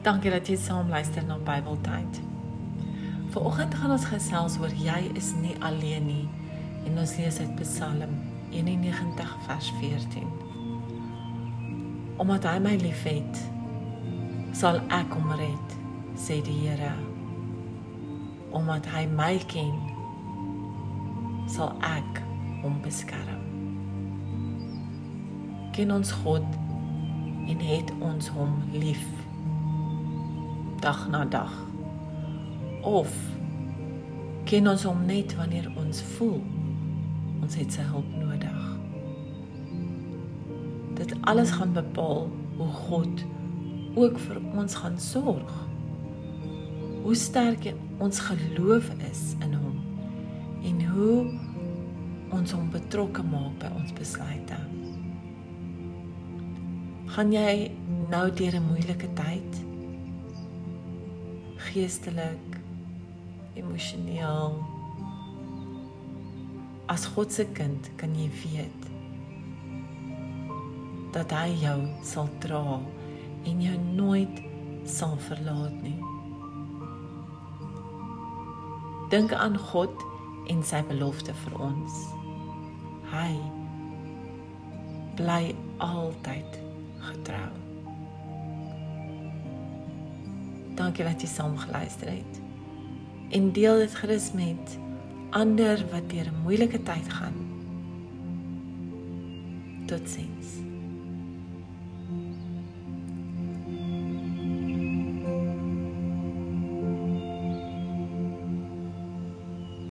Dankie dat jy saam luister na Bybeltyd. Vanoggend gaan ons gesels oor jy is nie alleen nie en ons lees uit Psalm 91 vers 14. Omdat hy my liefhet, sal ek hom red, sê die Here. Omdat hy my ken, sal ek hom beskerm. Ken ons God en het ons hom lief dag na dag. Of ken ons hom net wanneer ons voel ons het sy hulp nodig? Dit alles gaan bepaal hoe God ook vir ons gaan sorg. Hoe sterk ons geloof is in hom en hoe ons hom betrokke maak by ons besluite. Gaan jy nou deur 'n moeilike tyd geestelik, emosioneel. As God se kind kan jy weet dat hy jou sal dra en jou nooit sal verlaat nie. Dink aan God en sy belofte vir ons. Hy bly altyd getrou. Dankie dat jy saam geluister het. En deel dit gerus met ander wat deur 'n moeilike tyd gaan. Totsiens.